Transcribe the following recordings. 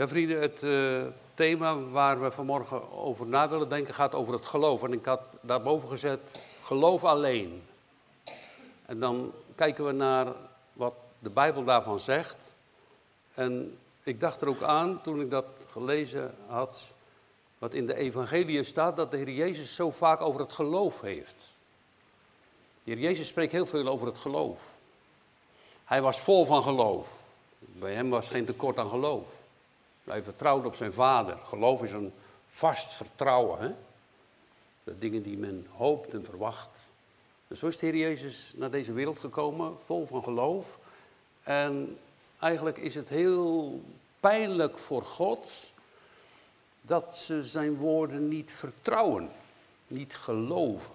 Ja, vrienden, het uh, thema waar we vanmorgen over na willen denken gaat over het geloof. En ik had daarboven gezet, geloof alleen. En dan kijken we naar wat de Bijbel daarvan zegt. En ik dacht er ook aan, toen ik dat gelezen had, wat in de evangelie staat, dat de Heer Jezus zo vaak over het geloof heeft. De Heer Jezus spreekt heel veel over het geloof. Hij was vol van geloof. Bij hem was geen tekort aan geloof. Hij vertrouwde op zijn vader. Geloof is een vast vertrouwen. Hè? De dingen die men hoopt en verwacht. Dus zo is de Heer Jezus naar deze wereld gekomen, vol van geloof. En eigenlijk is het heel pijnlijk voor God dat ze zijn woorden niet vertrouwen, niet geloven.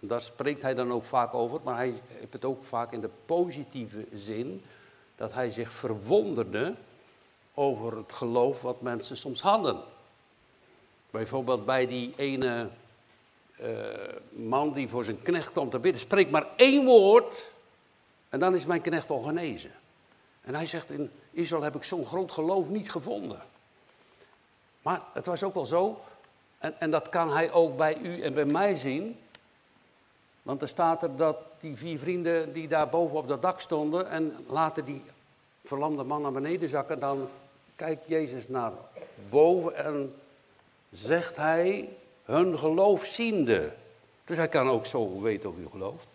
Daar spreekt hij dan ook vaak over, maar hij heeft het ook vaak in de positieve zin, dat hij zich verwonderde over het geloof wat mensen soms hadden. Bijvoorbeeld bij die ene uh, man die voor zijn knecht kwam te bidden, spreek maar één woord en dan is mijn knecht al genezen. En hij zegt, in Israël heb ik zo'n groot geloof niet gevonden. Maar het was ook wel zo, en, en dat kan hij ook bij u en bij mij zien. Want er staat er dat die vier vrienden die daar boven op dat dak stonden en laten die verlamde man naar beneden zakken, dan kijkt Jezus naar boven en zegt hij hun geloof ziende. Dus hij kan ook zo weten of u gelooft.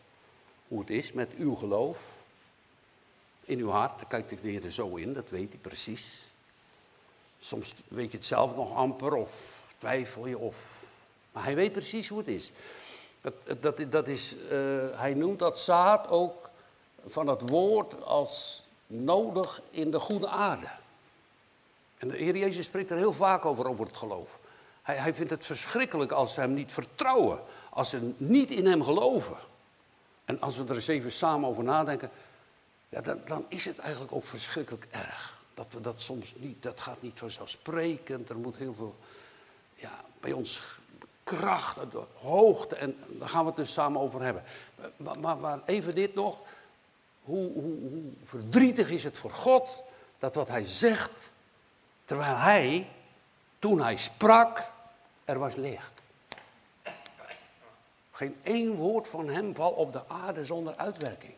Hoe het is met uw geloof. In uw hart, daar kijkt de Heer er zo in, dat weet hij precies. Soms weet je het zelf nog amper of twijfel je of... Maar hij weet precies hoe het is. Dat, dat, is uh, hij noemt dat zaad ook van het woord als nodig in de goede aarde. En de Heer Jezus spreekt er heel vaak over, over het geloof. Hij, hij vindt het verschrikkelijk als ze hem niet vertrouwen, als ze niet in hem geloven. En als we er eens even samen over nadenken, ja, dan, dan is het eigenlijk ook verschrikkelijk erg. Dat we dat soms niet, dat gaat niet vanzelfsprekend. Er moet heel veel, ja, bij ons kracht, hoogte. En daar gaan we het dus samen over hebben. Maar, maar, maar even dit nog. Hoe, hoe, hoe, verdrietig is het voor God dat wat hij zegt, terwijl hij, toen hij sprak, er was licht. Geen één woord van hem valt op de aarde zonder uitwerking.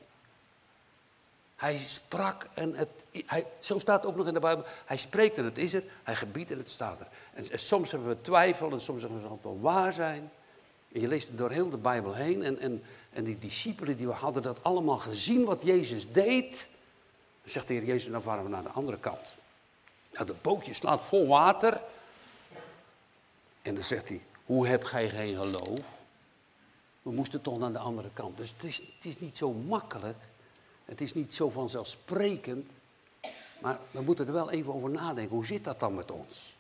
Hij sprak en het, hij, zo staat het ook nog in de Bijbel. Hij spreekt en het is er, hij gebiedt en het staat er. En, soms hebben we twijfel en soms zeggen we het wel waar zijn. En je leest het door heel de Bijbel heen en, en, en die discipelen die hadden dat allemaal gezien wat Jezus deed. Dan zegt de Heer Jezus, dan varen we naar de andere kant. Nou, dat bootje slaat vol water. En dan zegt hij, hoe heb gij geen geloof? We moesten toch naar de andere kant. Dus het is, het is niet zo makkelijk het is niet zo vanzelfsprekend, maar we moeten er wel even over nadenken. Hoe zit dat dan met ons?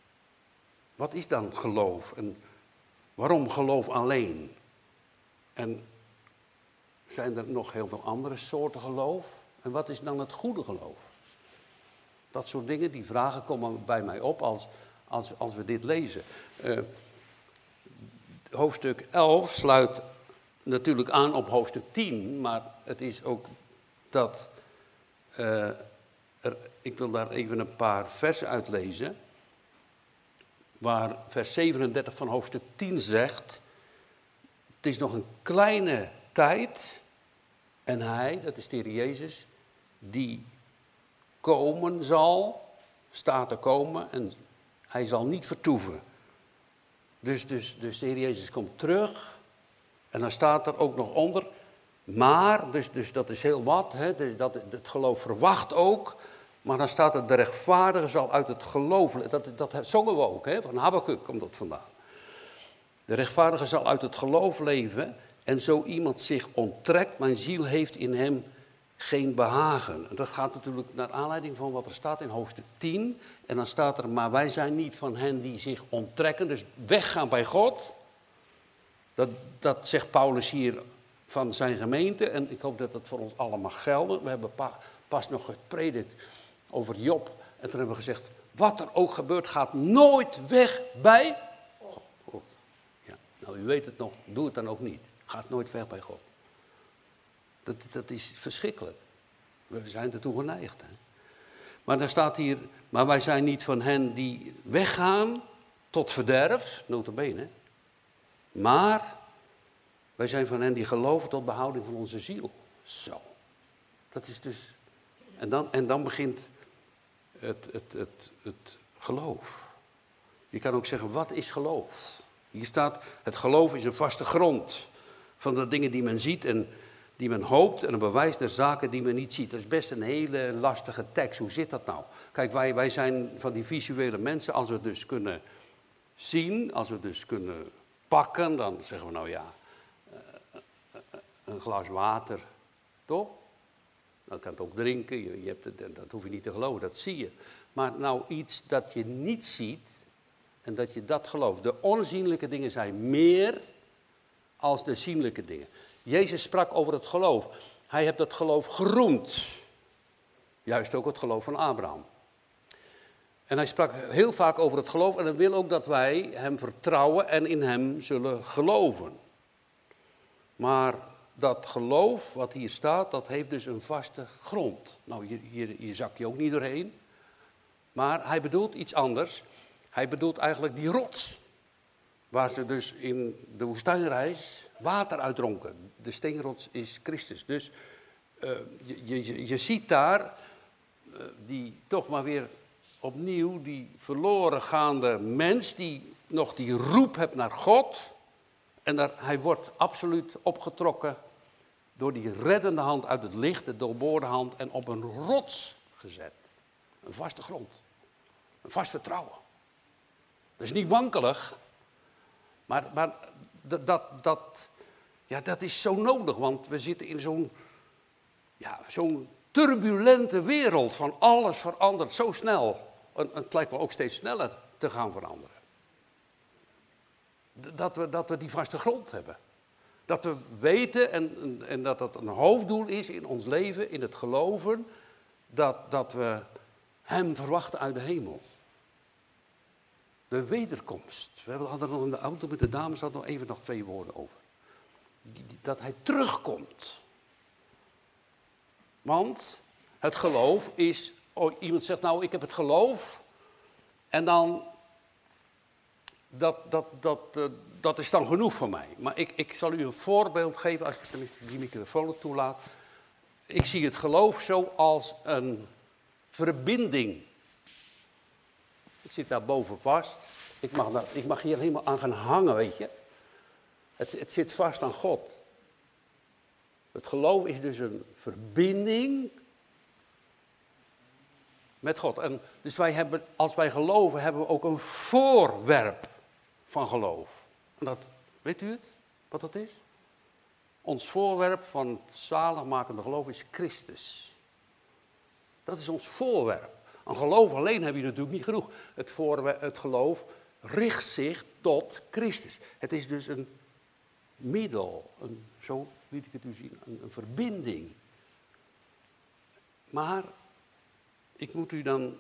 Wat is dan geloof en waarom geloof alleen? En zijn er nog heel veel andere soorten geloof? En wat is dan het goede geloof? Dat soort dingen, die vragen komen bij mij op als, als, als we dit lezen. Uh, hoofdstuk 11 sluit natuurlijk aan op hoofdstuk 10, maar het is ook dat, uh, er, ik wil daar even een paar versen uitlezen, waar vers 37 van hoofdstuk 10 zegt, het is nog een kleine tijd en hij, dat is de Jezus, die komen zal, staat te komen en hij zal niet vertoeven. Dus, dus, dus de Heer Jezus komt terug en dan staat er ook nog onder, maar, dus, dus dat is heel wat, hè, dus dat, het geloof verwacht ook. Maar dan staat het, de rechtvaardige zal uit het geloof, dat, dat zongen we ook, hè, van Habakkuk komt dat vandaan. De rechtvaardige zal uit het geloof leven en zo iemand zich onttrekt, mijn ziel heeft in hem geen behagen. En dat gaat natuurlijk naar aanleiding van wat er staat in hoofdstuk 10. En dan staat er, maar wij zijn niet van hen die zich onttrekken, dus weggaan bij God. Dat, dat zegt Paulus hier van zijn gemeente. En ik hoop dat dat voor ons allemaal geldt. We hebben pas nog gepredikt over Job. En toen hebben we gezegd, wat er ook gebeurt, gaat nooit weg bij God. Ja, nou, u weet het nog, doe het dan ook niet. Gaat nooit weg bij God. Dat, dat is verschrikkelijk. We zijn ertoe geneigd. Hè? Maar dan staat hier, maar wij zijn niet van hen die weggaan tot verderf, notabene. Maar wij zijn van hen die geloven tot behouding van onze ziel. Zo. Dat is dus. En dan, en dan begint het, het, het, het geloof. Je kan ook zeggen, wat is geloof? Hier staat, het geloof is een vaste grond van de dingen die men ziet en die men hoopt en een bewijs der zaken die men niet ziet. Dat is best een hele lastige tekst. Hoe zit dat nou? Kijk, wij, wij zijn van die visuele mensen. Als we dus kunnen zien, als we dus kunnen pakken, dan zeggen we nou ja, eh, eh, een glas water, toch? Dan kan het ook drinken, je, je hebt het, dat hoef je niet te geloven, dat zie je. Maar nou iets dat je niet ziet en dat je dat gelooft. De onzienlijke dingen zijn meer als de zienlijke dingen. Jezus sprak over het geloof. Hij heeft dat geloof geroemd. Juist ook het geloof van Abraham. En hij sprak heel vaak over het geloof en hij wil ook dat wij hem vertrouwen en in hem zullen geloven. Maar dat geloof wat hier staat, dat heeft dus een vaste grond. Nou, hier, hier, hier zak je ook niet doorheen. Maar hij bedoelt iets anders. Hij bedoelt eigenlijk die rots. Waar ze dus in de woestijnreis water uitdronken. De steenrots is Christus. Dus uh, je, je, je, ziet daar uh, die toch maar weer opnieuw die verloren gaande mens die nog die roep hebt naar God. En daar, hij wordt absoluut opgetrokken door die reddende hand uit het licht, de doorboorde hand, en op een rots gezet. Een vaste grond. Een vast vertrouwen. Dat is niet wankelig, maar, maar dat, dat, ja, dat is zo nodig, want we zitten in zo'n ja, turbulente wereld van alles verandert zo snel. En, het lijkt me ook steeds sneller te gaan veranderen. Dat we, dat we die vaste grond hebben. Dat we weten en, en dat dat een hoofddoel is in ons leven, in het geloven, dat, dat we Hem verwachten uit de hemel. De wederkomst. We hadden nog in de auto met de dames hadden nog even nog twee woorden over. Dat hij terugkomt. Want het geloof is. Oh, iemand zegt nou, ik heb het geloof. En dan. Dat, dat, dat, uh, dat is dan genoeg voor mij. Maar ik, ik zal u een voorbeeld geven, als ik die microfoon toelaat. Ik zie het geloof zo als een verbinding ik zit daar boven vast. Ik mag, daar, ik mag hier helemaal aan gaan hangen, weet je. Het, het zit vast aan God. Het geloof is dus een verbinding met God. En dus wij hebben, als wij geloven, hebben we ook een voorwerp van geloof. En dat, weet u het, wat dat is? Ons voorwerp van zaligmakende geloof is Christus. Dat is ons voorwerp. Een geloof alleen heb je natuurlijk niet genoeg. Het, voor, het geloof richt zich tot Christus. Het is dus een middel, een, zo liet ik het u zien, een, een verbinding. Maar ik moet u dan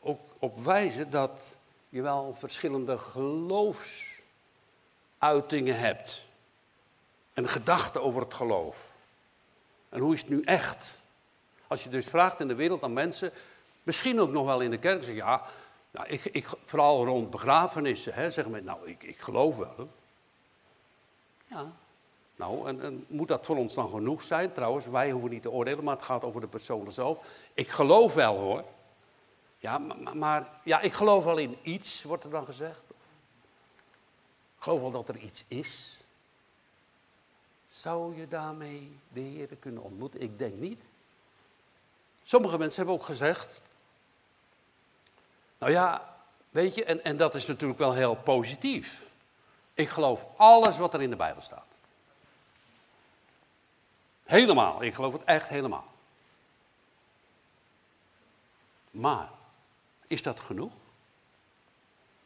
ook op wijzen dat je wel verschillende geloofsuitingen hebt. En gedachten over het geloof. En hoe is het nu echt? Als je dus vraagt in de wereld aan mensen, Misschien ook nog wel in de kerk zeggen, ja, nou, ik, ik, vooral rond begrafenissen, hè, zeggen mensen, nou, ik, ik geloof wel. Ja, nou, en, en, moet dat voor ons dan genoeg zijn? Trouwens, wij hoeven niet te oordelen, maar het gaat over de persoon zelf. Ik geloof wel hoor. Ja, maar, maar, ja, ik geloof wel in iets, wordt er dan gezegd. Ik geloof wel dat er iets is. Zou je daarmee de Heer kunnen ontmoeten? Ik denk niet. Sommige mensen hebben ook gezegd, nou ja, weet je, en, en dat is natuurlijk wel heel positief. Ik geloof alles wat er in de Bijbel staat. Helemaal, ik geloof het echt helemaal. Maar, is dat genoeg?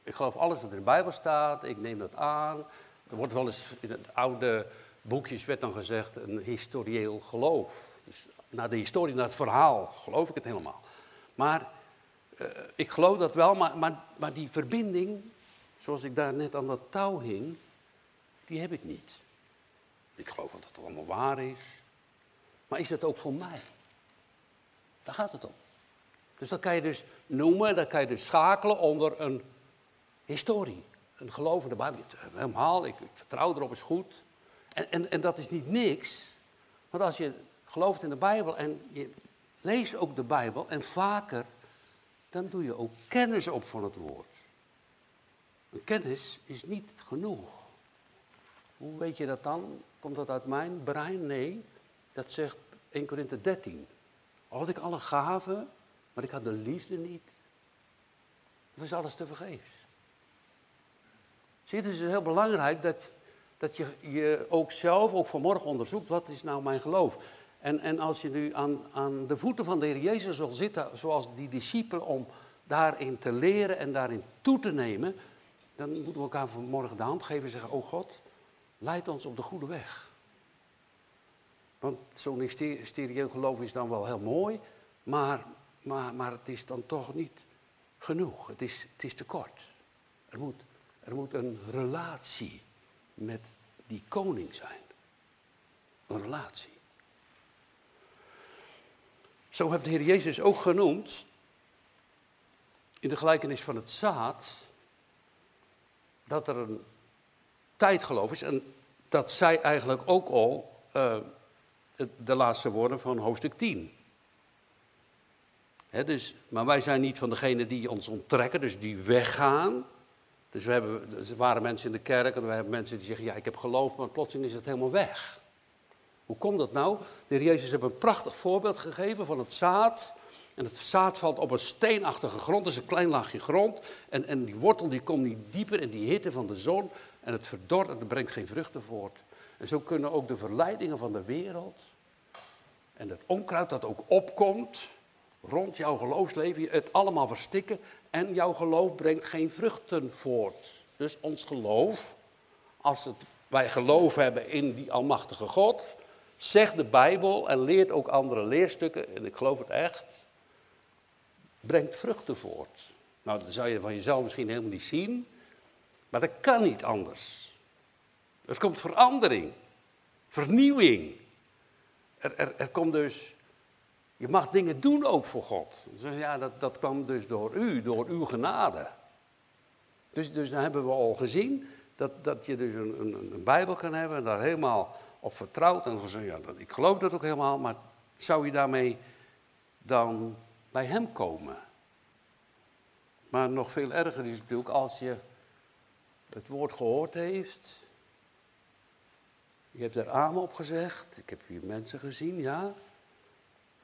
Ik geloof alles wat er in de Bijbel staat, ik neem dat aan. Er wordt wel eens in het oude boekjes werd dan gezegd een historieel geloof. Dus naar de historie, naar het verhaal, geloof ik het helemaal. Maar uh, ik geloof dat wel, maar, maar, maar die verbinding, zoals ik daar net aan dat touw hing, die heb ik niet. Ik geloof dat het allemaal waar is. Maar is het ook voor mij? Daar gaat het om. Dus dat kan je dus noemen, dat kan je dus schakelen onder een historie. Een geloof in de Bijbel. Helemaal, ik, ik vertrouw erop, is goed. En, en, en dat is niet niks. Want als je gelooft in de Bijbel en je leest ook de Bijbel en vaker, dan doe je ook kennis op van het woord. Een kennis is niet genoeg. Hoe weet je dat dan? Komt dat uit mijn brein? Nee, dat zegt 1 Korinthe 13. Al had ik alle gaven, maar ik had de liefde niet. Dat was alles te vergeefs. Zie het is heel belangrijk dat, dat je, je ook zelf, ook vanmorgen onderzoekt, wat is nou mijn geloof? En, en als je nu aan, aan de voeten van de Heer Jezus wil zitten, zoals die discipelen, om daarin te leren en daarin toe te nemen, dan moeten we elkaar vanmorgen de hand geven en zeggen, oh God, leid ons op de goede weg. Want zo'n stereo geloof is dan wel heel mooi, maar, maar, maar het is dan toch niet genoeg. Het is, het is te kort. Er moet, er moet een relatie met die koning zijn. Een relatie. Zo heeft de Heer Jezus ook genoemd in de gelijkenis van het zaad dat er een tijdgeloof is en dat zij eigenlijk ook al uh, de laatste woorden van hoofdstuk 10. dus, maar wij zijn niet van degene die ons onttrekken, dus die weggaan. Dus we hebben, er waren mensen in de kerk en we hebben mensen die zeggen, ja ik heb geloof, maar plotseling is het helemaal weg. Hoe komt dat nou? De heer Jezus heeft een prachtig voorbeeld gegeven van het zaad. En het zaad valt op een steenachtige grond, dus een klein laagje grond. En, en die wortel die komt niet dieper in die hitte van de zon. En het verdort en het brengt geen vruchten voort. En zo kunnen ook de verleidingen van de wereld en het onkruid dat ook opkomt rond jouw geloofsleven, het allemaal verstikken en jouw geloof brengt geen vruchten voort. Dus ons geloof, als het, wij geloof hebben in die almachtige God, zegt de Bijbel en leert ook andere leerstukken, en ik geloof het echt, brengt vruchten voort. Nou, dat zou je van jezelf misschien helemaal niet zien, maar dat kan niet anders. Er komt verandering, vernieuwing. Er, er, er komt dus, je mag dingen doen ook voor God. Ja, dat, dat kwam dus door u, door uw genade. Dus, dus dan hebben we al gezien dat, dat je dus een, een, een Bijbel kan hebben en daar helemaal op vertrouwt. En gezegd, ja, ik geloof dat ook helemaal, maar zou je daarmee dan bij hem komen? Maar nog veel erger is natuurlijk als je het woord gehoord heeft. Je hebt er amen op gezegd. Ik heb hier mensen gezien, ja.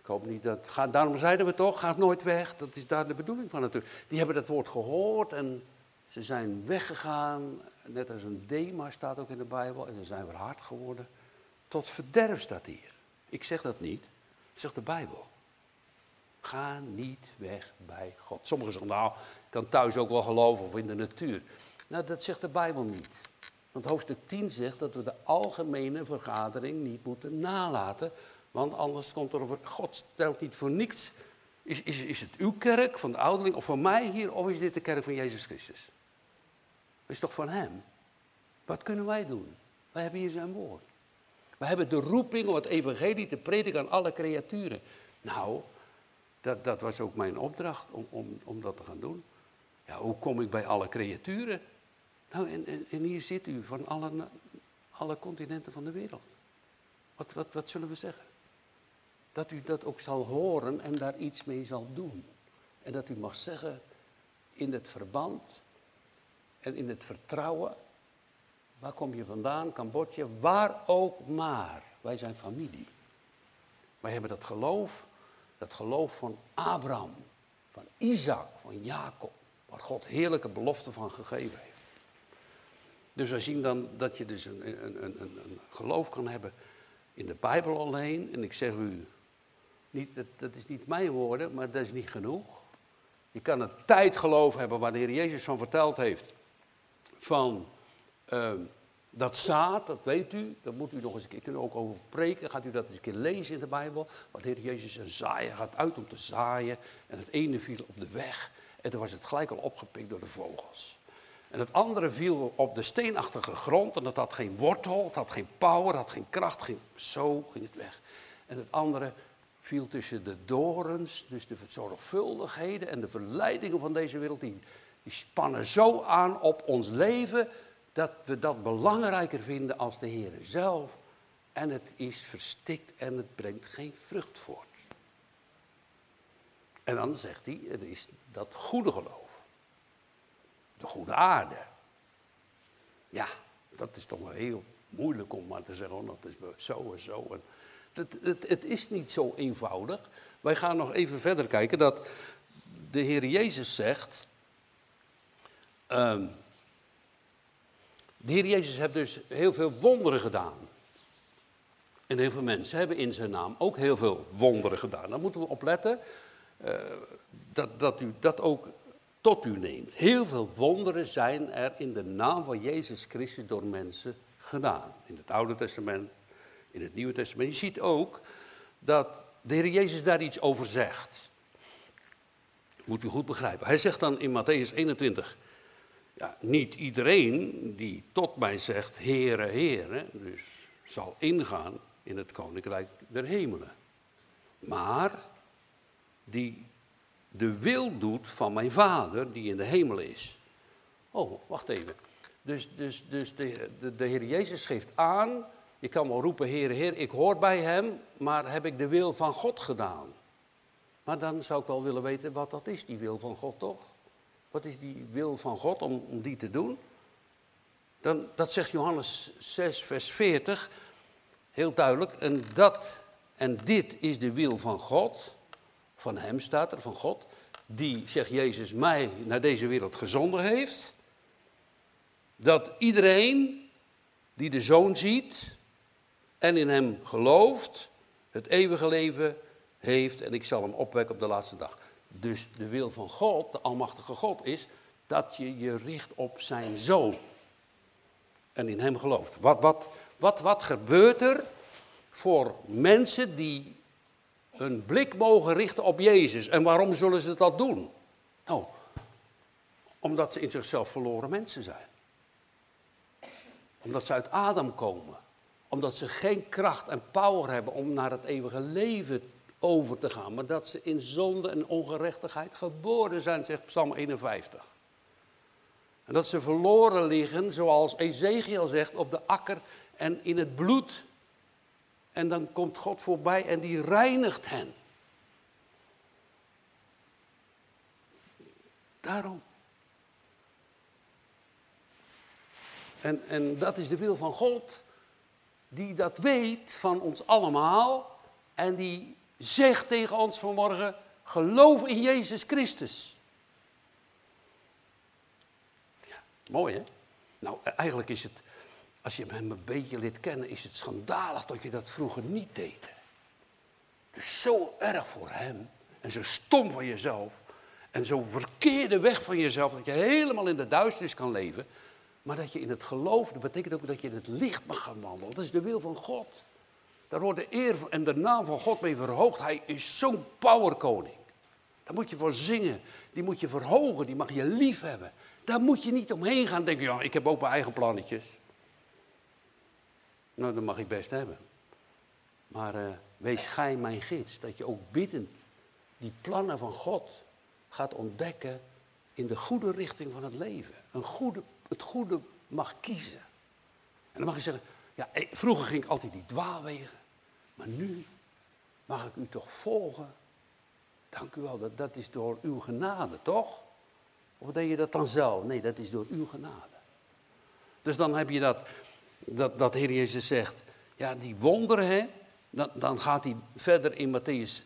Ik hoop niet dat. Ga, daarom zeiden we toch, gaat nooit weg. Dat is daar de bedoeling van natuurlijk. Die hebben dat woord gehoord en ze zijn weggegaan. Net als een Dema staat ook in de Bijbel. En ze zijn weer hard geworden. Tot verderf staat hier. Ik zeg dat niet, zegt de Bijbel. Ga niet weg bij God. Sommigen zeggen, nou, ik kan thuis ook wel geloven of in de natuur. Nou, dat zegt de Bijbel niet. Want hoofdstuk 10 zegt dat we de algemene vergadering niet moeten nalaten. Want anders komt er over. God stelt niet voor niets. Is, is, is het uw kerk van de ouderling of van mij hier, of is dit de kerk van Jezus Christus? Is toch van Hem? Wat kunnen wij doen? Wij hebben hier zijn woord. We hebben de roeping om het evangelie te prediken aan alle creaturen. Nou, dat, dat was ook mijn opdracht om, om, om dat te gaan doen. Ja, hoe kom ik bij alle creaturen? Nou, en, en, en hier zit u van alle, alle continenten van de wereld. Wat, wat, wat zullen we zeggen? Dat u dat ook zal horen en daar iets mee zal doen. En dat u mag zeggen in het verband en in het vertrouwen. Waar kom je vandaan? Cambodja, waar ook maar. Wij zijn familie. Wij hebben dat geloof, dat geloof van Abraham, van Isaac, van Jacob, waar God heerlijke beloften van gegeven heeft. Dus wij zien dan dat je dus een, een, een, een geloof kan hebben in de Bijbel alleen. En ik zeg u, niet, dat, dat is niet mijn woorden, maar dat is niet genoeg. Je kan een tijdgeloof hebben waar de Heer Jezus van verteld heeft. Van ehm, dat zaad, dat weet u, daar moet u nog eens een keer kunnen ook over preken. Gaat u dat eens een keer lezen in de Bijbel. Want Heer Jezus een zaaier gaat uit om te zaaien. En het ene viel op de weg. En toen was het gelijk al opgepikt door de vogels. En het andere viel op de steenachtige grond en het had geen wortel, het had geen power, het had geen kracht, ging, zo ging het weg. En het andere viel tussen de dorens, dus de zorgvuldigheden en de verleidingen van deze wereld, die spannen zo aan op ons leven dat we dat belangrijker vinden als de Heer zelf. En het is verstikt en het brengt geen vrucht voort. En dan zegt hij, het is dat goede geloof. De goede aarde. Ja, dat is toch wel heel moeilijk om maar te zeggen, oh, dat is zo en zo. En het, het, het is niet zo eenvoudig. Wij gaan nog even verder kijken dat de Heer Jezus zegt. Um, de Heer Jezus heeft dus heel veel wonderen gedaan. En heel veel mensen hebben in zijn naam ook heel veel wonderen gedaan. Daar moeten we op letten uh, dat, dat u dat ook tot u neemt. Heel veel wonderen zijn er in de naam van Jezus Christus door mensen gedaan. In het Oude Testament, in het Nieuwe Testament. Je ziet ook dat de Heer Jezus daar iets over zegt. Moet u goed begrijpen. Hij zegt dan in Matthäus 21, ja, niet iedereen die tot mij zegt, Heere, Heere, dus zal ingaan in het koninkrijk der hemelen. Maar die de wil doet van mijn vader die in de hemel is. Oh, wacht even. Dus, dus, dus de, de, de Heer Jezus geeft aan, je kan wel roepen, Heer, Heer, ik hoor bij Hem, maar heb ik de wil van God gedaan? Maar dan zou ik wel willen weten wat dat is, die wil van God toch? Wat is die wil van God om, om die te doen? Dan, dat zegt Johannes 6, vers 40, heel duidelijk. En dat en dit is de wil van God, van Hem staat er, van God, die, zegt Jezus, mij naar deze wereld gezonden heeft. Dat iedereen die de Zoon ziet en in Hem gelooft, het eeuwige leven heeft en ik zal hem opwekken op de laatste dag. Dus de wil van God, de Almachtige God, is dat je je richt op zijn Zoon en in Hem gelooft. Wat, wat, wat, wat gebeurt er voor mensen die hun blik mogen richten op Jezus. En waarom zullen ze dat doen? Nou, omdat ze in zichzelf verloren mensen zijn. Omdat ze uit Adam komen. Omdat ze geen kracht en power hebben om naar het eeuwige leven over te gaan. Maar dat ze in zonde en ongerechtigheid geboren zijn, zegt Psalm 51. En dat ze verloren liggen, zoals Ezekiel zegt, op de akker en in het bloed en dan komt God voorbij en die reinigt hen. Daarom. En, en dat is de wil van God, die dat weet van ons allemaal en die zegt tegen ons vanmorgen, geloof in Jezus Christus. Ja, mooi hè? Nou, eigenlijk is het als je hem een beetje leert kennen, is het schandalig dat je dat vroeger niet deed. Dus zo erg voor hem en zo stom van jezelf en zo verkeerde weg van jezelf dat je helemaal in de duisternis kan leven. Maar dat je in het geloof, dat betekent ook dat je in het licht mag gaan wandelen. Dat is de wil van God. Daar wordt de eer en de naam van God mee verhoogd. Hij is zo'n powerkoning. Daar moet je voor zingen. Die moet je verhogen. Die mag je lief hebben. Daar moet je niet omheen gaan denken, ik heb ook mijn eigen plannetjes. Nou, dat mag ik best hebben. Maar uh, wees gij mijn gids, dat je ook biddend die plannen van God gaat ontdekken in de goede richting van het leven. Een goede, het goede mag kiezen. En dan mag je zeggen, ja, eh, vroeger ging ik altijd die dwaalwegen, maar nu mag ik u toch volgen. Dank u wel, dat, dat is door uw genade, toch? Of deed je dat dan zelf? Nee, dat is door uw genade. Dus dan heb je dat, dat, dat Heer Jezus zegt, ja, die wonderen, hè, dan, dan gaat hij verder in Matthäus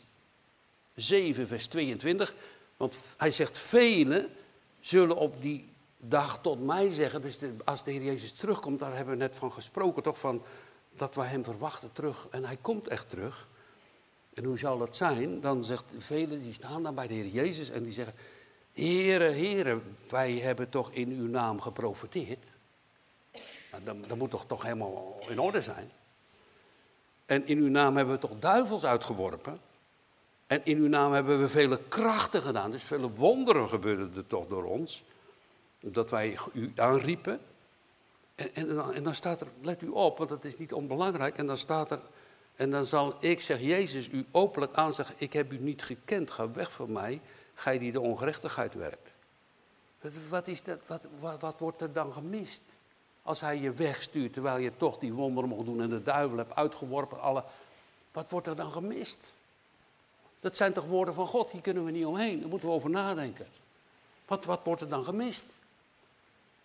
7, vers 22. Want hij zegt, velen zullen op die dag tot mij zeggen, dus als de Heer Jezus terugkomt, daar hebben we net van gesproken, toch, van dat we hem verwachten terug. En hij komt echt terug. En hoe zal dat zijn? Dan zegt velen, die staan dan bij de Heer Jezus en die zeggen, Heere, Heere, wij hebben toch in uw naam geprofiteerd. Nou, dan moet toch toch helemaal in orde zijn. En in uw naam hebben we toch duivels uitgeworpen. En in uw naam hebben we vele krachten gedaan. Dus vele wonderen gebeurden er toch door ons. Dat wij u aanriepen. En, en, en, dan staat er, let u op, want dat is niet onbelangrijk. En dan staat er, En dan zal ik, zeg Jezus, u openlijk aanzeggen, ik heb u niet gekend, ga weg van mij, gij die de ongerechtigheid werkt. Wat, is dat, wat, wat, wat wordt er dan gemist? Als hij je wegstuurt terwijl je toch die wonderen mocht doen en de duivel hebt uitgeworpen, alle, wat wordt er dan gemist? Dat zijn toch woorden van God, hier kunnen we niet omheen, daar moeten we over nadenken. Wat, wat wordt er dan gemist?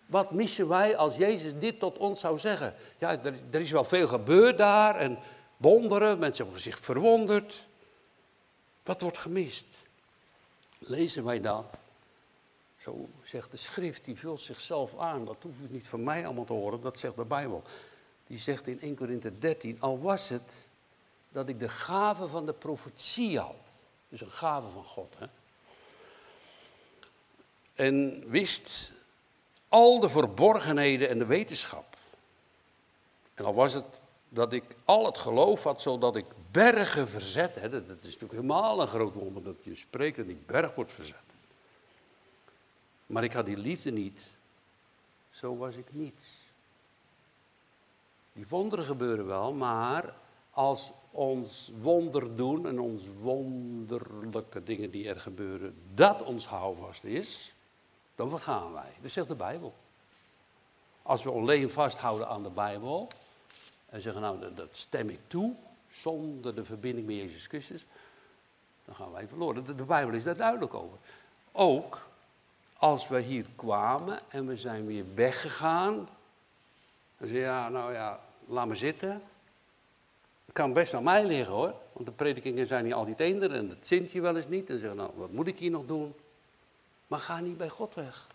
Wat missen wij als Jezus dit tot ons zou zeggen? Ja, er, is wel veel gebeurd daar en wonderen, mensen hebben zich verwonderd. Wat wordt gemist? Lezen wij dan? Zo zegt de schrift, die vult zichzelf aan. Dat hoeft u niet van mij allemaal te horen, dat zegt de Bijbel. Die zegt in 1 Korinthe 13, al was het dat ik de gave van de profetie had. Dus een gave van God. Hè? En wist al de verborgenheden en de wetenschap. En al was het dat ik al het geloof had, zodat ik bergen verzet. Hè, dat, is natuurlijk helemaal een groot wonder dat je spreekt en die berg wordt verzet. Maar ik had die liefde niet. Zo was ik niets. Die wonderen gebeuren wel, maar als ons wonder doen en ons wonderlijke dingen die er gebeuren, dat ons houvast is, dan vergaan wij. Dat zegt de Bijbel. Als we alleen vasthouden aan de Bijbel en zeggen, nou dat stem ik toe, zonder de verbinding met Jezus Christus, dan gaan wij verloren. De, Bijbel is daar duidelijk over. Ook als we hier kwamen en we zijn weer weggegaan, dan zeg je, ja, nou ja, laat me zitten. Het kan best aan mij liggen hoor, want de predikingen zijn niet altijd eender en dat zint je wel eens niet. En zeggen, nou, wat moet ik hier nog doen? Maar ga niet bij God weg.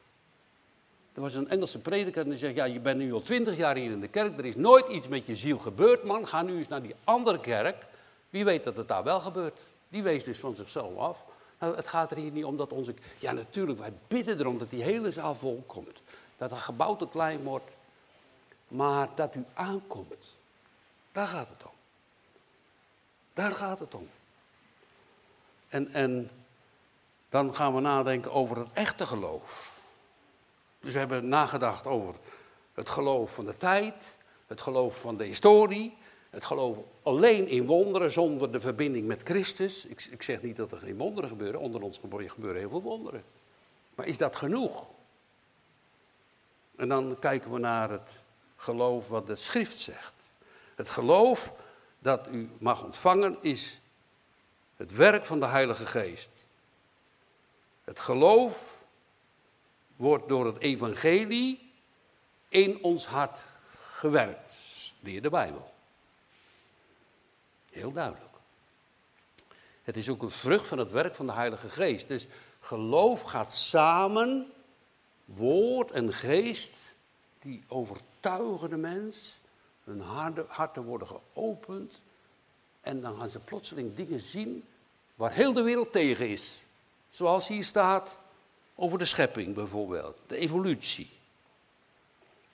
Er was een Engelse prediker en die zegt, ja, je bent nu al twintig jaar hier in de kerk, er is nooit iets met je ziel gebeurd, man. Ga nu eens naar die andere kerk. Wie weet dat het daar wel gebeurt. Die wees dus van zichzelf af. Nou, het gaat er hier niet om dat onze... Ja, natuurlijk, wij bidden erom dat die hele zaal vol komt. Dat het gebouw te klein wordt. Maar dat u aankomt. Daar gaat het om. Daar gaat het om. En, en dan gaan we nadenken over het echte geloof. Dus we hebben nagedacht over het geloof van de tijd, het geloof van de historie, het geloof alleen in wonderen zonder de verbinding met Christus. Ik, ik zeg niet dat er geen wonderen gebeuren, onder ons gebeuren heel veel wonderen. Maar is dat genoeg? En dan kijken we naar het geloof wat de schrift zegt. Het geloof dat u mag ontvangen is het werk van de Heilige Geest. Het geloof wordt door het evangelie in ons hart gewerkt, leer de Bijbel. Heel duidelijk. Het is ook een vrucht van het werk van de Heilige Geest. Dus geloof gaat samen, woord en geest, die overtuigen de mens. Hun harten worden geopend. En dan gaan ze plotseling dingen zien waar heel de wereld tegen is. Zoals hier staat over de schepping bijvoorbeeld, de evolutie.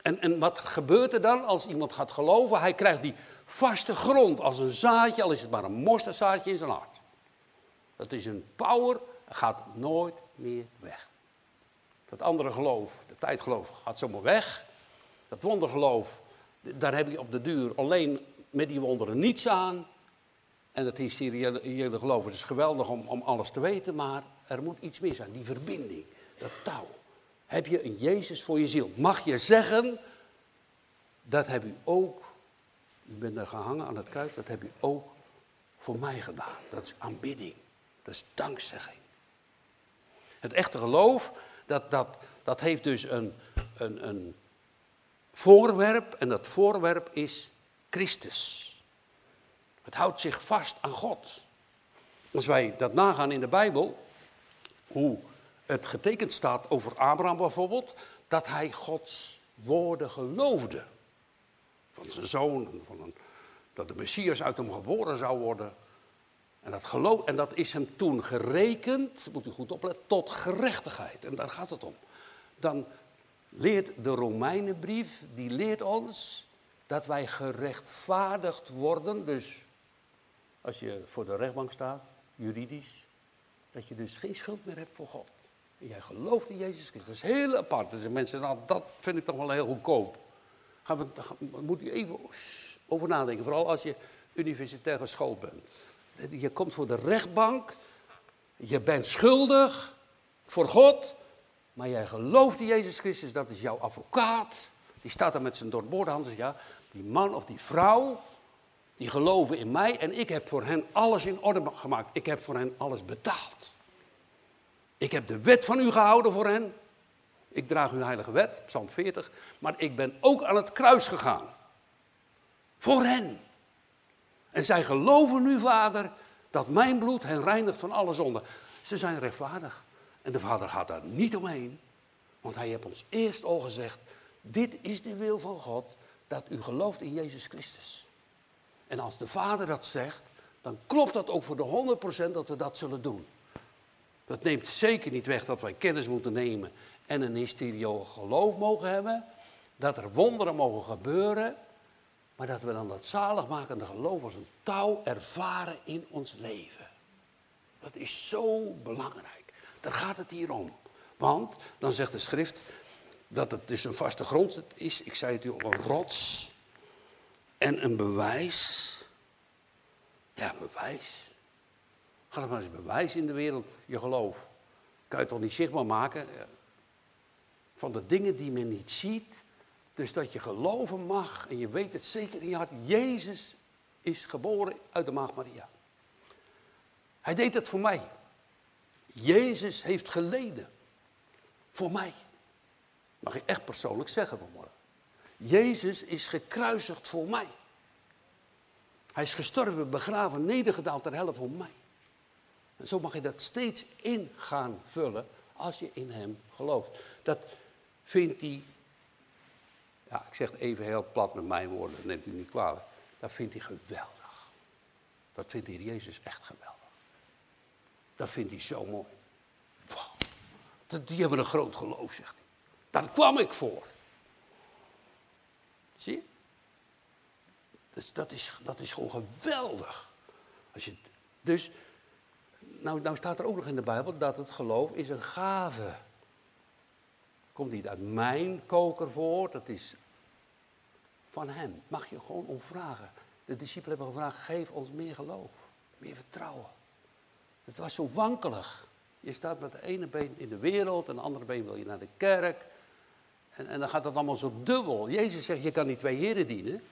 En, en wat gebeurt er dan als iemand gaat geloven? Hij krijgt die vaste grond als een zaadje, al is het maar een mosterdzaadje in zijn hart. Dat is een power, gaat nooit meer weg. Dat andere geloof, de tijdgeloof, gaat zomaar weg. Dat wondergeloof, daar heb je op de duur alleen met die wonderen niets aan. En het hysterie geloof, het is geweldig om, om alles te weten, maar er moet iets meer zijn, die verbinding, dat touw. Heb je een Jezus voor je ziel? Mag je zeggen, dat heb u ook, u bent er gehangen aan het kruis, dat heb u ook voor mij gedaan. Dat is aanbidding, dat is dankzegging. Het echte geloof, dat, dat, dat heeft dus een, een, een voorwerp en dat voorwerp is Christus. Het houdt zich vast aan God. Als wij dat nagaan in de Bijbel, hoe het getekend staat over Abraham bijvoorbeeld, dat hij Gods woorden geloofde. Van zijn zoon, van dat de Messias uit hem geboren zou worden. En dat, geloof, en dat is hem toen gerekend, moet u goed opletten, tot gerechtigheid. En daar gaat het om. Dan leert de Romeinenbrief, die leert ons dat wij gerechtvaardigd worden. Dus als je voor de rechtbank staat, juridisch, dat je dus geen schuld meer hebt voor God. En jij gelooft in Jezus Christus. Dat is heel apart. Dus mensen nou, dat vind ik toch wel heel goedkoop. Gaan we, moet je even over nadenken. Vooral als je universitair geschoold bent. Je komt voor de rechtbank, je bent schuldig voor God, maar jij gelooft in Jezus Christus, dat is jouw advocaat. Die staat daar met zijn doorboorde handen, ja, die man of die vrouw, die geloven in mij en ik heb voor hen alles in orde gemaakt. Ik heb voor hen alles betaald. Ik heb de wet van u gehouden voor hen. Ik draag uw heilige wet, Psalm 40. Maar ik ben ook aan het kruis gegaan. Voor hen. En zij geloven nu, vader, dat mijn bloed hen reinigt van alle zonde. Ze zijn rechtvaardig. En de vader gaat daar niet omheen. Want hij heeft ons eerst al gezegd, dit is de wil van God, dat u gelooft in Jezus Christus. En als de vader dat zegt, dan klopt dat ook voor de 100% dat we dat zullen doen. Dat neemt zeker niet weg dat wij kennis moeten nemen en een hysterioog geloof mogen hebben. Dat er wonderen mogen gebeuren. Maar dat we dan dat zaligmakende geloof als een touw ervaren in ons leven. Dat is zo belangrijk. Daar gaat het hier om. Want, dan zegt de schrift, dat het dus een vaste grond is. Ik zei het u al, een rots en een bewijs. Ja, bewijs. Ga er maar eens bewijs in de wereld, je geloof. Kan je toch niet zichtbaar maken? Van de dingen die men niet ziet. Dus dat je geloven mag en je weet het zeker in je hart. Jezus is geboren uit de maag Maria. Hij deed het voor mij. Jezus heeft geleden. Voor mij. Mag ik echt persoonlijk zeggen vanmorgen. Jezus is gekruisigd voor mij. Hij is gestorven, begraven, nedergedaald ter helft voor mij. En zo mag je dat steeds in gaan vullen als je in hem gelooft. Dat vindt hij, ja, ik zeg het even heel plat met mijn woorden, neemt u niet kwalijk. Dat vindt hij geweldig. Dat vindt hij Jezus echt geweldig. Dat vindt hij zo mooi. Die hebben een groot geloof, zegt hij. Daar kwam ik voor. Zie? Dus dat is, dat is gewoon geweldig. Als je, dus nou, nou staat er ook nog in de Bijbel dat het geloof is een gave. Komt niet uit mijn koker voor, dat is van hem. Mag je gewoon om vragen. De discipelen hebben gevraagd, geef ons meer geloof, meer vertrouwen. Het was zo wankelig. Je staat met de ene been in de wereld en de andere been wil je naar de kerk. En, en dan gaat dat allemaal zo dubbel. Jezus zegt, je kan niet twee heren dienen.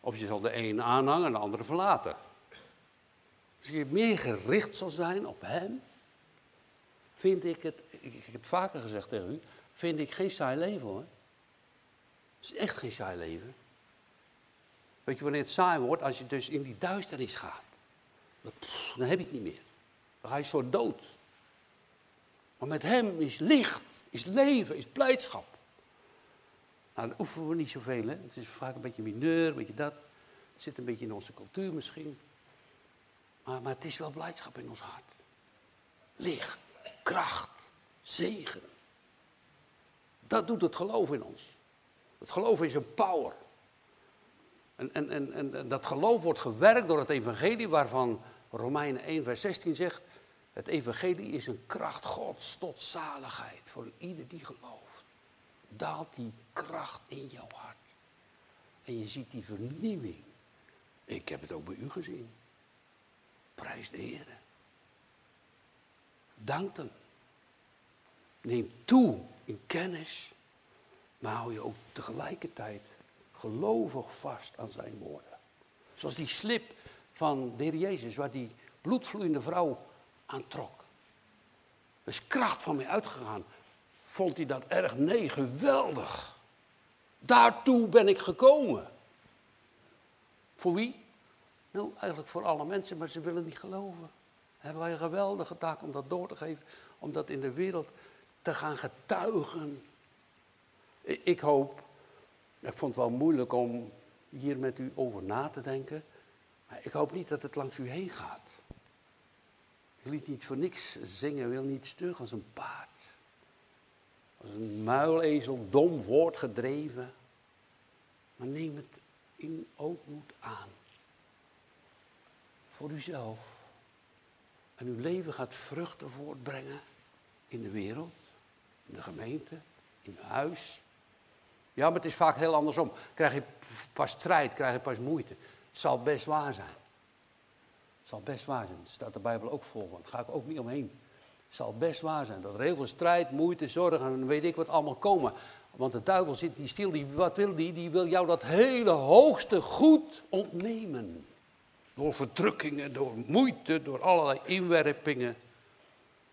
Of je zal de een aanhangen en de andere verlaten. Als je meer gericht zal zijn op Hem, vind ik het, ik heb het vaker gezegd tegen u, vind ik geen saai leven hoor. Het is echt geen saai leven. Weet je wanneer het saai wordt? Als je dus in die duisternis gaat. Dan heb je het niet meer. Dan ga je zo dood. Maar met hem is licht, is leven, is blijdschap. Nou, dat oefenen we niet zoveel, hè. Het is vaak een beetje mineur, een beetje dat. Het zit een beetje in onze cultuur misschien. Maar, maar het is wel blijdschap in ons hart. Licht, kracht, zegen. Dat doet het geloof in ons. Het geloof is een power. En, en, en, en dat geloof wordt gewerkt door het evangelie waarvan Romeinen 1 vers 16 zegt. Het evangelie is een kracht Gods tot zaligheid voor ieder die gelooft. Daalt die kracht in jouw hart. En je ziet die vernieuwing. Ik heb het ook bij u gezien. Prijs de Heer. Dank hem. Neem toe in kennis, maar hou je ook tegelijkertijd gelovig vast aan zijn woorden. Zoals die slip van de Heer Jezus, waar die bloedvloeiende vrouw aan trok. Er is kracht van mij uitgegaan. Vond hij dat erg? Nee, geweldig. Daartoe ben ik gekomen. Voor wie? Nou, eigenlijk voor alle mensen, maar ze willen niet geloven. Hebben wij een geweldige taak om dat door te geven, om dat in de wereld te gaan getuigen. Ik hoop, ik vond het wel moeilijk om hier met u over na te denken, maar ik hoop niet dat het langs u heen gaat. Je liet niet voor niks zingen, wil niet stug als een paard. Als een muilezel, dom woord gedreven. Maar neem het in ootmoed aan voor uzelf. En uw leven gaat vruchten voortbrengen in de wereld, in de gemeente, in huis. Ja, maar het is vaak heel andersom. Krijg je pas strijd, krijg je pas moeite. Zal best waar zijn. Zal best waar zijn. Dat staat de Bijbel ook vol van. Daar ga ik ook niet omheen. Zal best waar zijn. Dat veel strijd, moeite, zorg en weet ik wat allemaal komen. Want de duivel zit niet stil. Die, wat wil die? Die wil jou dat hele hoogste goed ontnemen. Door verdrukkingen, door moeite, door allerlei inwerpingen.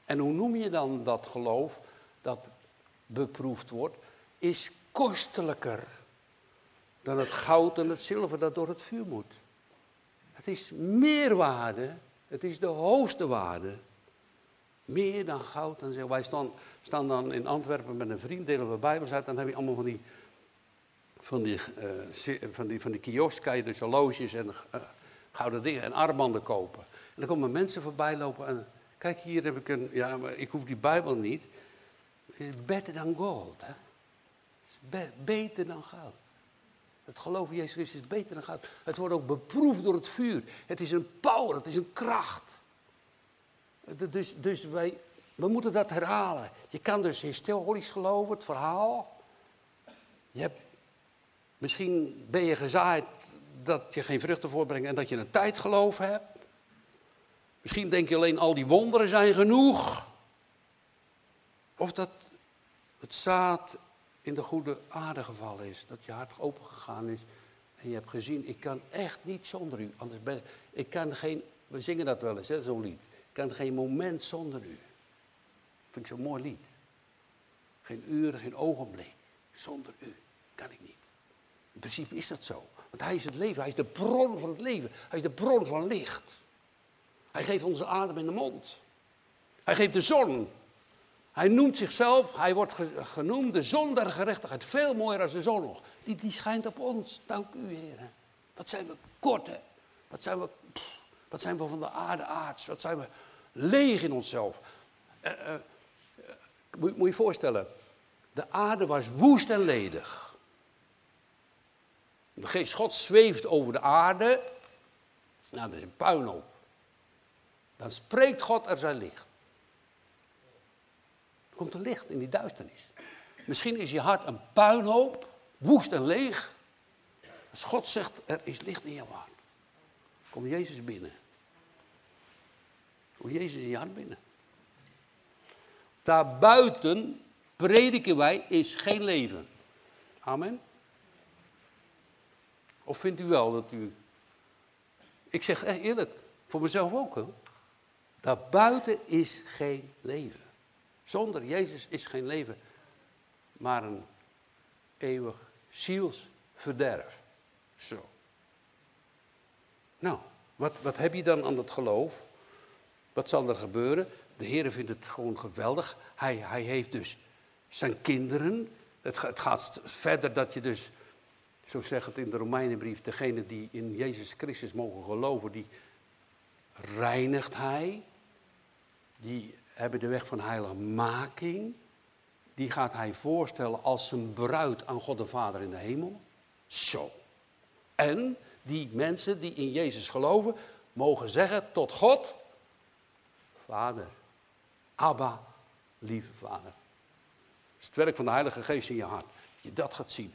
En hoe noem je dan dat geloof dat beproefd wordt? Is kostelijker dan het goud en het zilver dat door het vuur moet. Het is meerwaarde, het is de hoogste waarde. Meer dan goud en. Wij staan, staan dan in Antwerpen met een vriend, delen we Bijbels uit, dan heb je allemaal van die, van die, uh, van die, van die kiosk, kan je dus horloges en uh, gouden dingen en armbanden kopen. En dan komen mensen voorbij lopen en kijk hier heb ik een, ja maar ik hoef die Bijbel niet. Better than gold, hè. Be beter dan goud. Het geloof in Jezus Christus is beter dan goud. Het wordt ook beproefd door het vuur. Het is een power, het is een kracht. Dus, dus wij, we moeten dat herhalen. Je kan dus historisch geloven, het verhaal. Je hebt, misschien ben je gezaaid dat je geen vruchten voortbrengt en dat je een tijdgeloof hebt. Misschien denk je alleen al die wonderen zijn genoeg. Of dat het zaad in de goede aarde gevallen is. Dat je hart open gegaan is. En je hebt gezien, ik kan echt niet zonder u. Anders ben ik kan geen, we zingen dat wel eens, zo'n lied. Kan geen moment zonder u. Vind ik zo'n mooi lied. Geen uur, geen ogenblik. Zonder u kan ik niet. In principe is dat zo. Want hij is het leven, hij is de bron van het leven. Hij is de bron van licht. Hij geeft onze adem in de mond. Hij geeft de zon. Hij noemt zichzelf, hij wordt genoemd de zon der gerechtigheid. Veel mooier als de zon nog. Die, die schijnt op ons, dank u Heer. Wat zijn we kort hè. Wat zijn we, wat zijn we van de aarde aards. Wat zijn we leeg in onszelf. Uh, uh, moet, moet je voorstellen. De aarde was woest en ledig. De geest God zweeft over de aarde. Nou, dat is een puinhoop. Dan spreekt God er zijn licht komt er licht in die duisternis. Misschien is je hart een puinhoop, woest en leeg. Als God zegt, er is licht in jouw hart. Kom Jezus binnen. Kom Jezus in je hart binnen. Daarbuiten prediken wij is geen leven. Amen. Of vindt u wel dat u. Ik zeg eerlijk, voor mezelf ook. Hè? Daarbuiten is geen leven. Zonder Jezus is geen leven, maar een eeuwig zielsverderf. Zo. Nou, wat, wat heb je dan aan dat geloof? Wat zal er gebeuren? De Heer vindt het gewoon geweldig. Hij, hij heeft dus zijn kinderen. Het, het gaat verder dat je dus, zo zegt het in de Romeinenbrief, degene die in Jezus Christus mogen geloven, die reinigt hij. Die hebben de weg van heiligmaking. Die gaat hij voorstellen als zijn bruid aan God de Vader in de hemel. Zo. En die mensen die in Jezus geloven, mogen zeggen tot God, Vader, Abba, lieve Vader. Dat is het werk van de Heilige Geest in je hart. Dat je dat gaat zien.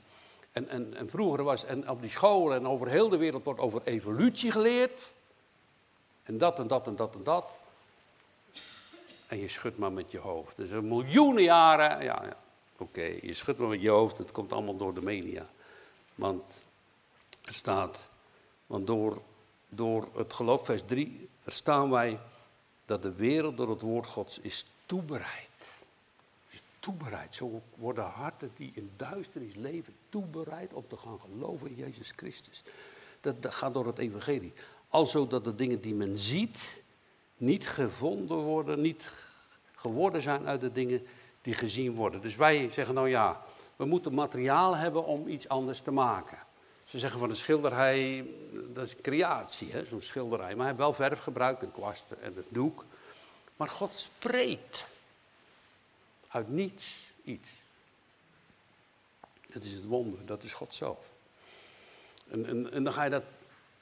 En, en, en vroeger was, en op die scholen en over heel de wereld wordt over evolutie geleerd. En dat en dat en dat en dat. En je schudt maar met je hoofd. Dus een miljoenen jaren, ja, ja oké, je schudt maar met je hoofd, het komt allemaal door de media. Want er staat, want door, door het geloof, vers 3, verstaan wij dat de wereld door het woord Gods is toebereid. Is toebereid. Zo worden harten die in duisternis leven toebereid om te gaan geloven in Jezus Christus. Dat, dat gaat door het evangelie. Alzo dat de dingen die men ziet, niet gevonden worden, niet geworden zijn uit de dingen die gezien worden. Dus wij zeggen nou ja, we moeten materiaal hebben om iets anders te maken. Ze zeggen van een schilderij, dat is creatie, zo'n schilderij. Maar hij heeft wel verf gebruikt, een kwast en het doek. Maar God spreekt uit niets iets. Dat is het wonder, dat is God zelf. En, en, en dan ga je dat,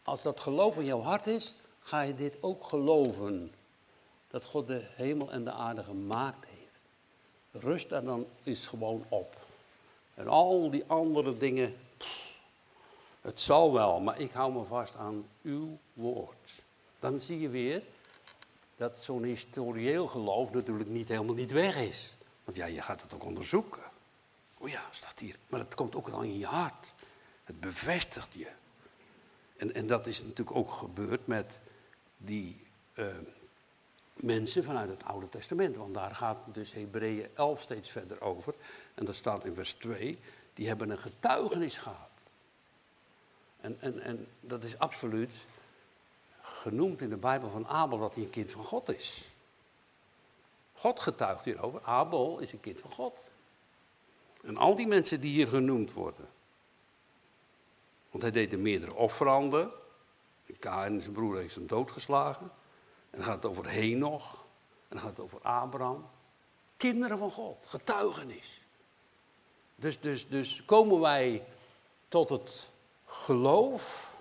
als dat geloof in jouw hart is, ga je dit ook geloven. Dat God de hemel en de aarde gemaakt heeft. Rust daar dan is gewoon op. En al die andere dingen, Het zal wel, maar ik hou me vast aan uw woord. Dan zie je weer dat zo'n historieel geloof natuurlijk niet helemaal niet weg is. Want ja, je gaat het ook onderzoeken. O ja, staat hier. Maar het komt ook dan in je hart. Het bevestigt je. En, en dat is natuurlijk ook gebeurd met die uh, mensen vanuit het Oude Testament. Want daar gaat dus Hebreeën 11 steeds verder over. En dat staat in vers 2. Die hebben een getuigenis gehad. En, en, en dat is absoluut genoemd in de Bijbel van Abel dat hij een kind van God is. God getuigt hierover. Abel is een kind van God. En al die mensen die hier genoemd worden. Want hij deed er meerdere offeranden. en zijn broer heeft hem doodgeslagen. En dan gaat het over Henoch. En dan gaat het over Abraham. Kinderen van God, getuigenis. Dus, dus, dus komen wij tot het geloof,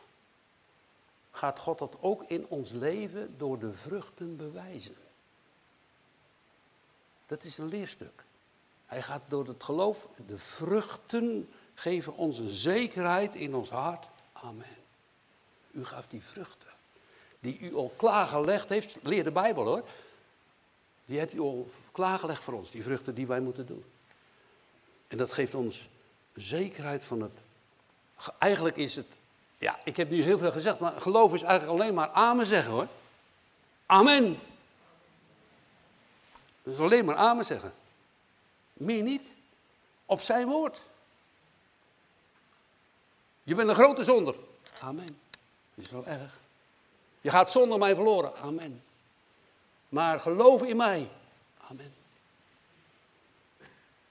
gaat God dat ook in ons leven door de vruchten bewijzen. Dat is een leerstuk. Hij gaat door het geloof, de vruchten geven ons een zekerheid in ons hart. Amen. U gaf die vruchten. Die u al klaargelegd heeft, leer de Bijbel hoor. Die hebt u al klaargelegd voor ons, die vruchten die wij moeten doen. En dat geeft ons zekerheid van het. Eigenlijk is het. Ja, ik heb nu heel veel gezegd, maar geloof is eigenlijk alleen maar amen zeggen hoor. Amen. Dus alleen maar amen zeggen. Meer niet. Op zijn woord. Je bent een grote zonder. Amen. Dat is wel erg. Je gaat zonder mij verloren. Amen. Maar geloof in mij. Amen.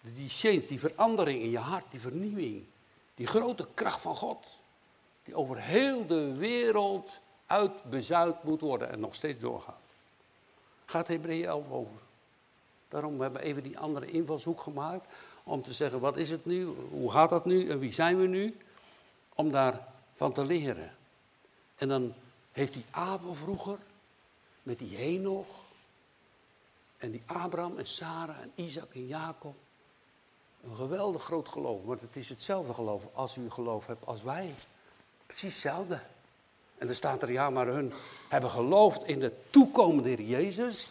Die change, die verandering in je hart, die vernieuwing. Die grote kracht van God. Die over heel de wereld uitbezuid moet worden en nog steeds doorgaat. Gaat Hebreeën 11 over. Daarom hebben we even die andere invalshoek gemaakt. Om te zeggen, wat is het nu? Hoe gaat dat nu? En wie zijn we nu? Om daarvan te leren. En dan heeft die Abel vroeger, met die Henoch, en die Abraham en Sarah en Isaac en Jacob, een geweldig groot geloof. Maar het is hetzelfde geloof als u geloof hebt als wij. Precies hetzelfde. En er staat er, ja, maar hun hebben geloofd in de toekomende Heer Jezus.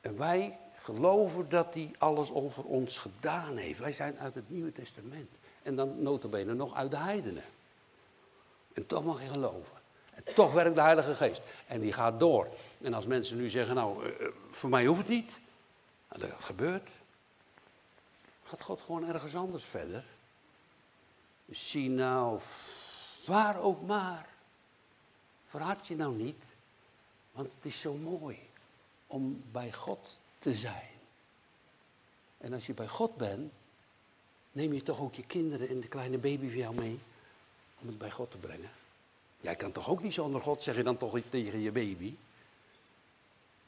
En wij geloven dat hij alles over ons gedaan heeft. Wij zijn uit het Nieuwe Testament. En dan notabene nog uit de heidenen. En toch mag je geloven. En toch werkt de Heilige Geest. En die gaat door. En als mensen nu zeggen, nou, eh, eh, voor mij hoeft het niet. Nou, dat gebeurt. Gaat God gewoon ergens anders verder. Zie nou, waar ook maar. Verhard je nou niet. Want het is zo mooi om bij God te zijn. En als je bij God bent, neem je toch ook je kinderen en de kleine baby van jou mee om het bij God te brengen. Jij kan toch ook niet zonder God, zeg je dan toch tegen je baby.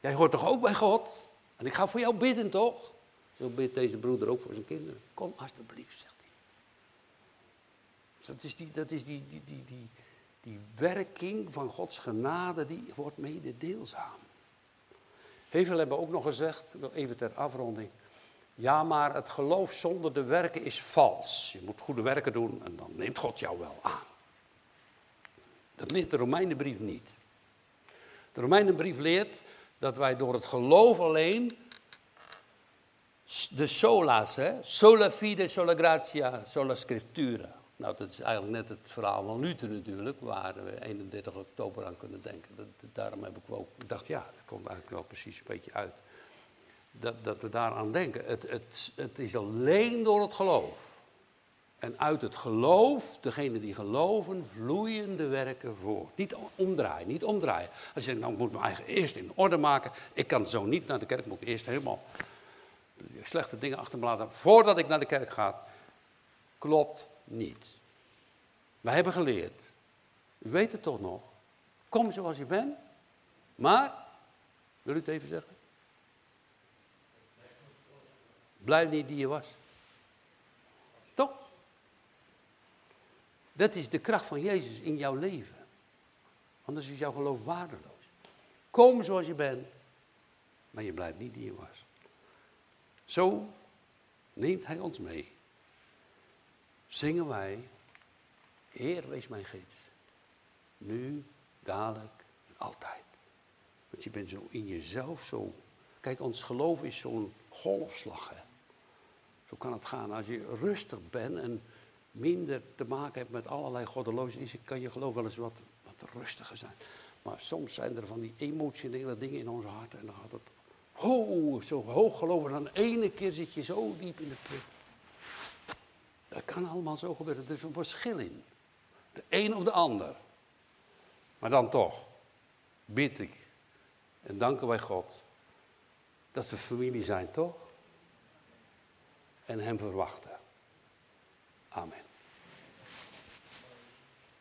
Jij hoort toch ook bij God? En ik ga voor jou bidden, toch? Zo bidt deze broeder ook voor zijn kinderen. Kom alsjeblieft, zegt hij. Dat is die, dat is die, die, die, die, werking van Gods genade, die wordt mededeelzaam. Heel veel hebben ook nog gezegd, even ter afronding. Ja, maar het geloof zonder de werken is vals. Je moet goede werken doen en dan neemt God jou wel aan. Dat leert de Romeinenbrief niet. De Romeinenbrief leert dat wij door het geloof alleen de sola's, hè, sola fide, sola gratia, sola scriptura. Nou, dat is eigenlijk net het verhaal van Luther natuurlijk, waar we 31 oktober aan kunnen denken. Dat, daarom heb ik ook gedacht, ja, dat komt eigenlijk wel precies een beetje uit. Dat, dat we daaraan denken. Het, het, het is alleen door het geloof. En uit het geloof, degene die geloven, vloeien de werken voor. Niet omdraaien, niet omdraaien. Als je zegt, nou ik moet me eigen eerst in orde maken. Ik kan zo niet naar de kerk, moet ik eerst helemaal slechte dingen achter me laten. Voordat ik naar de kerk ga. Klopt niet. Wij hebben geleerd. U weet het toch nog. Kom zoals je bent. Maar, wil u het even zeggen? Blijf niet die je was. Toch? Dat is de kracht van Jezus in jouw leven. Anders is jouw geloof waardeloos. Kom zoals je bent, maar je blijft niet die je was. Zo neemt Hij ons mee. Zingen wij Heer, wees mijn gids. Nu, dadelijk en altijd. Want je bent zo in jezelf zo. Kijk, ons geloof is zo'n golfslag. Hè? Zo kan het gaan. Als je rustig bent en minder te maken hebt met allerlei goddeloosheden, kan je geloof wel eens wat, wat rustiger zijn. Maar soms zijn er van die emotionele dingen in ons hart en dan gaat het ho, zo hoog geloven. En dan ene keer zit je zo diep in de put. Dat kan allemaal zo gebeuren. Er is een verschil in. De een of de ander. Maar dan toch, bid ik en danken wij God dat we familie zijn, toch? En Hem verwachten. Amen.